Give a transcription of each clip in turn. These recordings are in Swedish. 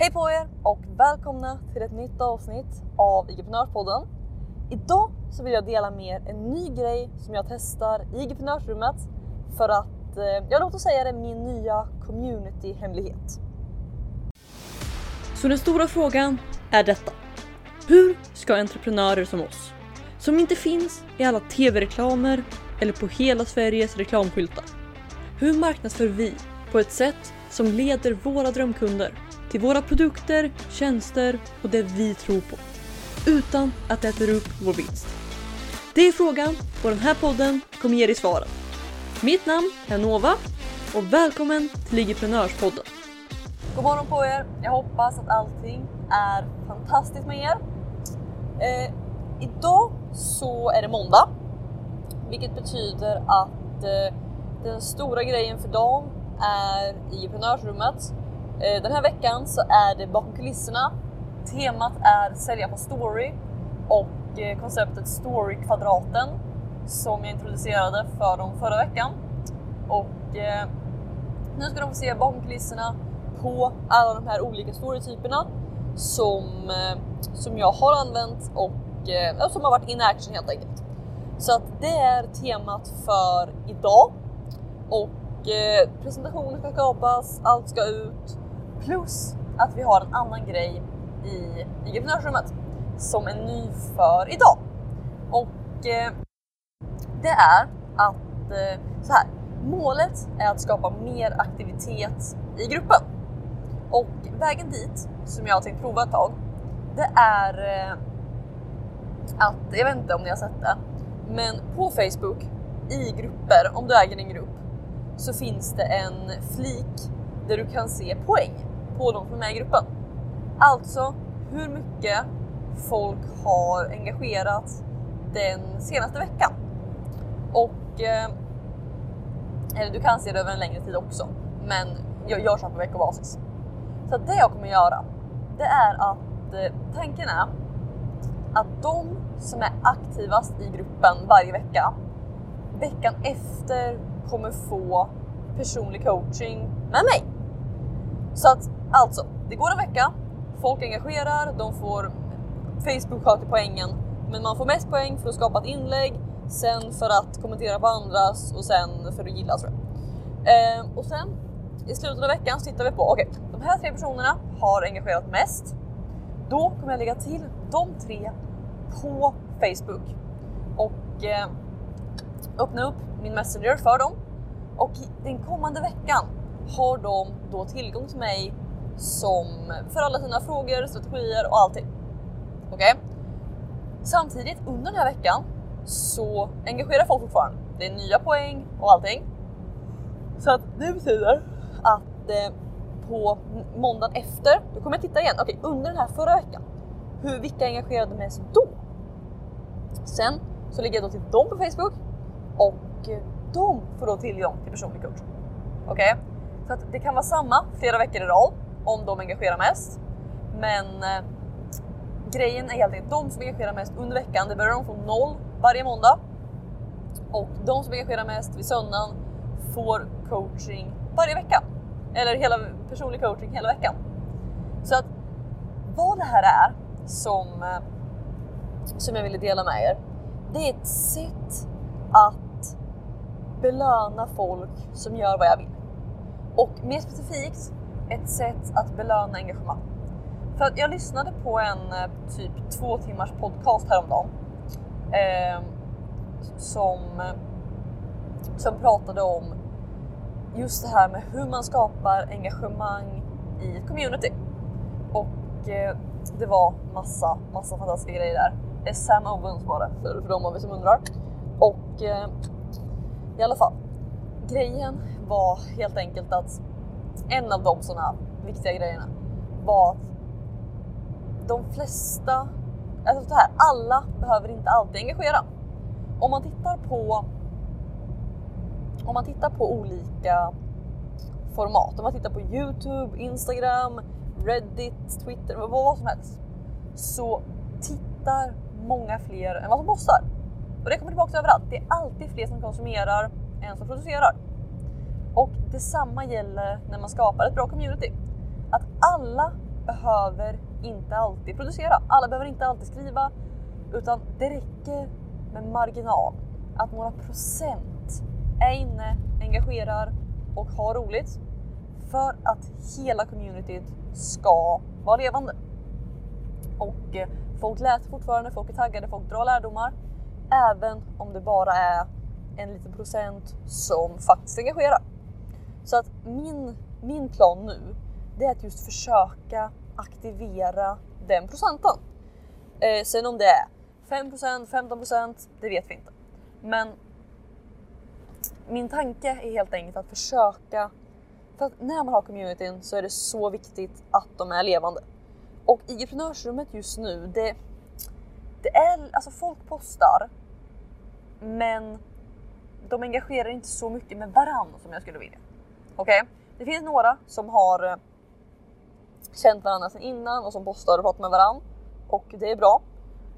Hej på er och välkomna till ett nytt avsnitt av Igeprenörspodden. Idag så vill jag dela med er en ny grej som jag testar i Igeprenörsrummet för att, ja låt oss säga det, min nya community-hemlighet. Så den stora frågan är detta. Hur ska entreprenörer som oss, som inte finns i alla tv-reklamer eller på hela Sveriges reklamskyltar, hur marknadsför vi på ett sätt som leder våra drömkunder till våra produkter, tjänster och det vi tror på. Utan att det äter upp vår vinst. Det är frågan och den här podden kommer ge dig svaren. Mitt namn är Nova och välkommen till Ligiprenörspodden. God morgon på er! Jag hoppas att allting är fantastiskt med er. Eh, idag så är det måndag, vilket betyder att eh, den stora grejen för dagen är i entreprenörsrummet. Eh, den här veckan så är det bakom kulisserna. Temat är sälja på story och eh, konceptet storykvadraten som jag introducerade för dem förra veckan. Och eh, nu ska de få se bakom kulisserna på alla de här olika storytyperna som, eh, som jag har använt och eh, som har varit in action helt enkelt. Så att det är temat för idag och eh, presentationen ska skapas, allt ska ut plus att vi har en annan grej i entreprenörsrummet som är ny för idag. Och eh, det är att eh, så här. Målet är att skapa mer aktivitet i gruppen och vägen dit som jag har tänkt prova ett tag. Det är eh, att jag vet inte om ni har sett det, men på Facebook i grupper, om du äger en grupp, så finns det en flik där du kan se poäng på de som är med i gruppen. Alltså hur mycket folk har engagerat den senaste veckan. Och eh, eller du kan se det över en längre tid också, men jag gör så på veckobasis. Så det jag kommer göra, det är att eh, tanken är att de som är aktivast i gruppen varje vecka, veckan efter kommer få personlig coaching med mig. Så att alltså, det går en vecka, folk engagerar, de får Facebook sköter poängen, men man får mest poäng för att skapa ett inlägg, sen för att kommentera på andras och sen för att gilla tror jag. Eh, och sen i slutet av veckan så tittar vi på, okej, okay, de här tre personerna har engagerat mest. Då kommer jag lägga till de tre på Facebook och eh, öppna upp min Messenger för dem. Och den kommande veckan har de då tillgång till mig som för alla sina frågor, strategier och allting. Okej? Okay? Samtidigt under den här veckan så engagerar folk fortfarande. Det är nya poäng och allting. Så att det betyder att eh, på måndagen efter, då kommer jag titta igen. Okej, okay, under den här förra veckan, hur, vilka engagerade mest då? Sen så lägger jag då till dem på Facebook och de får då tillgång till personlig coach. Okej? Okay? Så att det kan vara samma flera veckor i rad om de engagerar mest. Men eh, grejen är helt enkelt de som engagerar mest under veckan, det börjar de få noll varje måndag. Och de som engagerar mest vid söndagen får coaching varje vecka. Eller hela personlig coaching hela veckan. Så att vad det här är som, eh, som jag ville dela med er, det är ett sätt att belöna folk som gör vad jag vill. Och mer specifikt ett sätt att belöna engagemang. För att jag lyssnade på en eh, typ två timmars podcast häromdagen eh, som, som pratade om just det här med hur man skapar engagemang i ett community. Och eh, det var massa, massa fantastiska grejer där. Eh, Sam Owens var det, för, för de av er som undrar. Och eh, i alla fall, grejen var helt enkelt att en av de sådana viktiga grejerna var att de flesta, alltså så här, alla behöver inte alltid engagera. Om man tittar på om man tittar på olika format, om man tittar på Youtube, Instagram, Reddit, Twitter, vad som helst, så tittar många fler än vad som postar. Och det kommer tillbaka överallt. Det är alltid fler som konsumerar än som producerar. Och detsamma gäller när man skapar ett bra community. Att alla behöver inte alltid producera. Alla behöver inte alltid skriva. Utan det räcker med marginal. Att några procent är inne, engagerar och har roligt. För att hela communityt ska vara levande. Och eh, folk läser fortfarande, folk är taggade, folk drar lärdomar. Även om det bara är en liten procent som faktiskt engagerar. Så att min, min plan nu, det är att just försöka aktivera den procenten. Eh, sen om det är 5%, 15%, det vet vi inte. Men min tanke är helt enkelt att försöka, för att när man har communityn så är det så viktigt att de är levande. Och i entreprenörsrummet just nu, det, det är, alltså folk postar, men de engagerar inte så mycket med varandra som jag skulle vilja. Okej? Okay? Det finns några som har eh, känt varandra sedan innan och som postar och pratar med varandra och det är bra.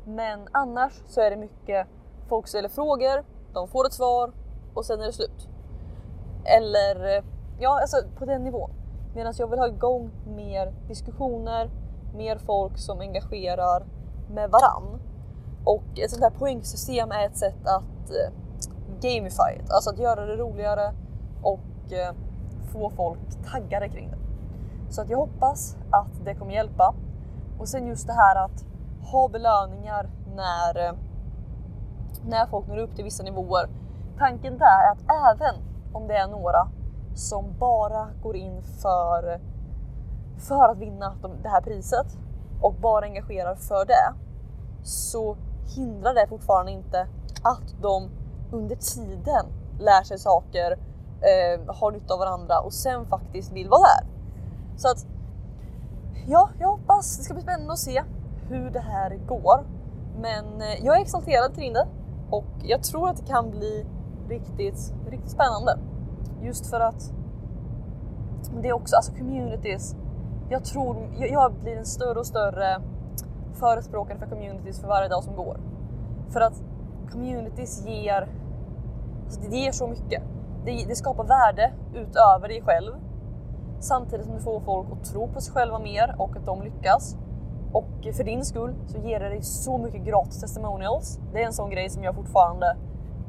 Men annars så är det mycket folk ställer frågor, de får ett svar och sen är det slut. Eller eh, ja, alltså på den nivån. Medan jag vill ha igång mer diskussioner, mer folk som engagerar med varann. Och ett sånt här poängsystem är ett sätt att eh, gamify it, alltså att göra det roligare och eh, få folk taggade kring det. Så att jag hoppas att det kommer hjälpa. Och sen just det här att ha belöningar när, eh, när folk når upp till vissa nivåer. Tanken där är att även om det är några som bara går in för, för att vinna det här priset och bara engagerar för det så hindrar det fortfarande inte att de under tiden lär sig saker, eh, har nytta av varandra och sen faktiskt vill vara där. Så att ja, jag hoppas det ska bli spännande att se hur det här går. Men eh, jag är exalterad kring det och jag tror att det kan bli riktigt, riktigt spännande. Just för att det är också, alltså communities. Jag tror, jag, jag blir en större och större förespråkare för communities för varje dag som går. För att communities ger, alltså det ger så mycket. Det, det skapar värde utöver dig själv. Samtidigt som du får folk att tro på sig själva mer och att de lyckas. Och för din skull så ger det dig så mycket gratis testimonials. Det är en sån grej som jag fortfarande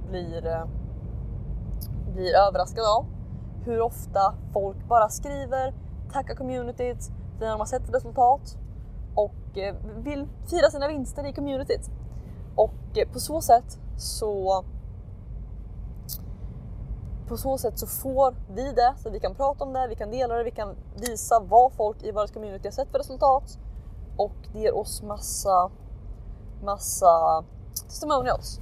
blir, eh, blir överraskad av. Hur ofta folk bara skriver, tackar communityt när de har sett resultat och eh, vill fira sina vinster i communityt. Och eh, på så sätt så på så sätt så får vi det, så vi kan prata om det, vi kan dela det, vi kan visa vad folk i vårt community har sett för resultat och det ger oss massa, massa testimonials.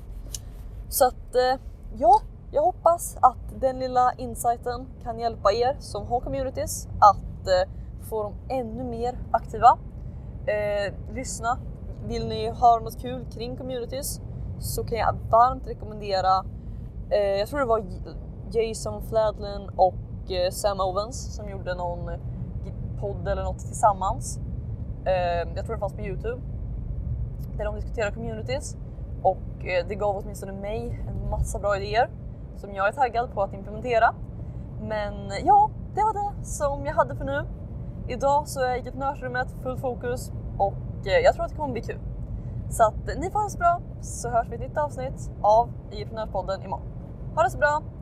Så att eh, ja, jag hoppas att den lilla insighten kan hjälpa er som har communities att eh, få dem ännu mer aktiva. Eh, lyssna. Vill ni höra något kul kring communities så kan jag varmt rekommendera, eh, jag tror det var Jason Fladlin och eh, Sam Owens som gjorde någon eh, podd eller något tillsammans. Eh, jag tror det fanns på Youtube. Där de diskuterar communities och det gav åtminstone mig en massa bra idéer som jag är taggad på att implementera. Men ja, det var det som jag hade för nu. Idag så är entreprenörsrummet fullt fokus och jag tror att det kommer bli kul. Så att ni får ha det så bra så hörs vi i ett nytt avsnitt av Entreprenörspodden imorgon. Ha det så bra!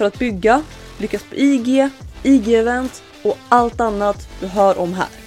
för att bygga, lyckas på IG, IG-event och allt annat du hör om här.